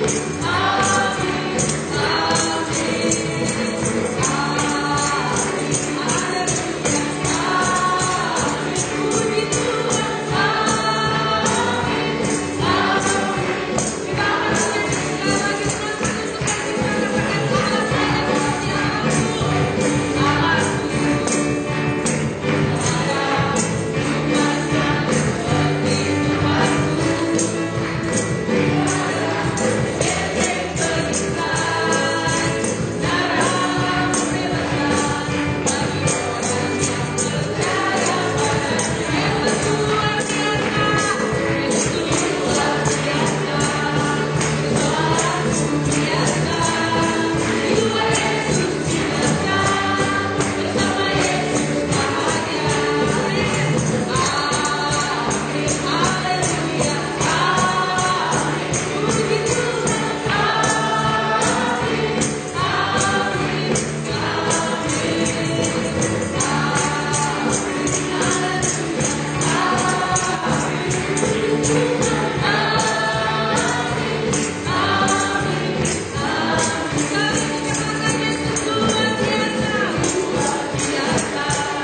Hallelujah.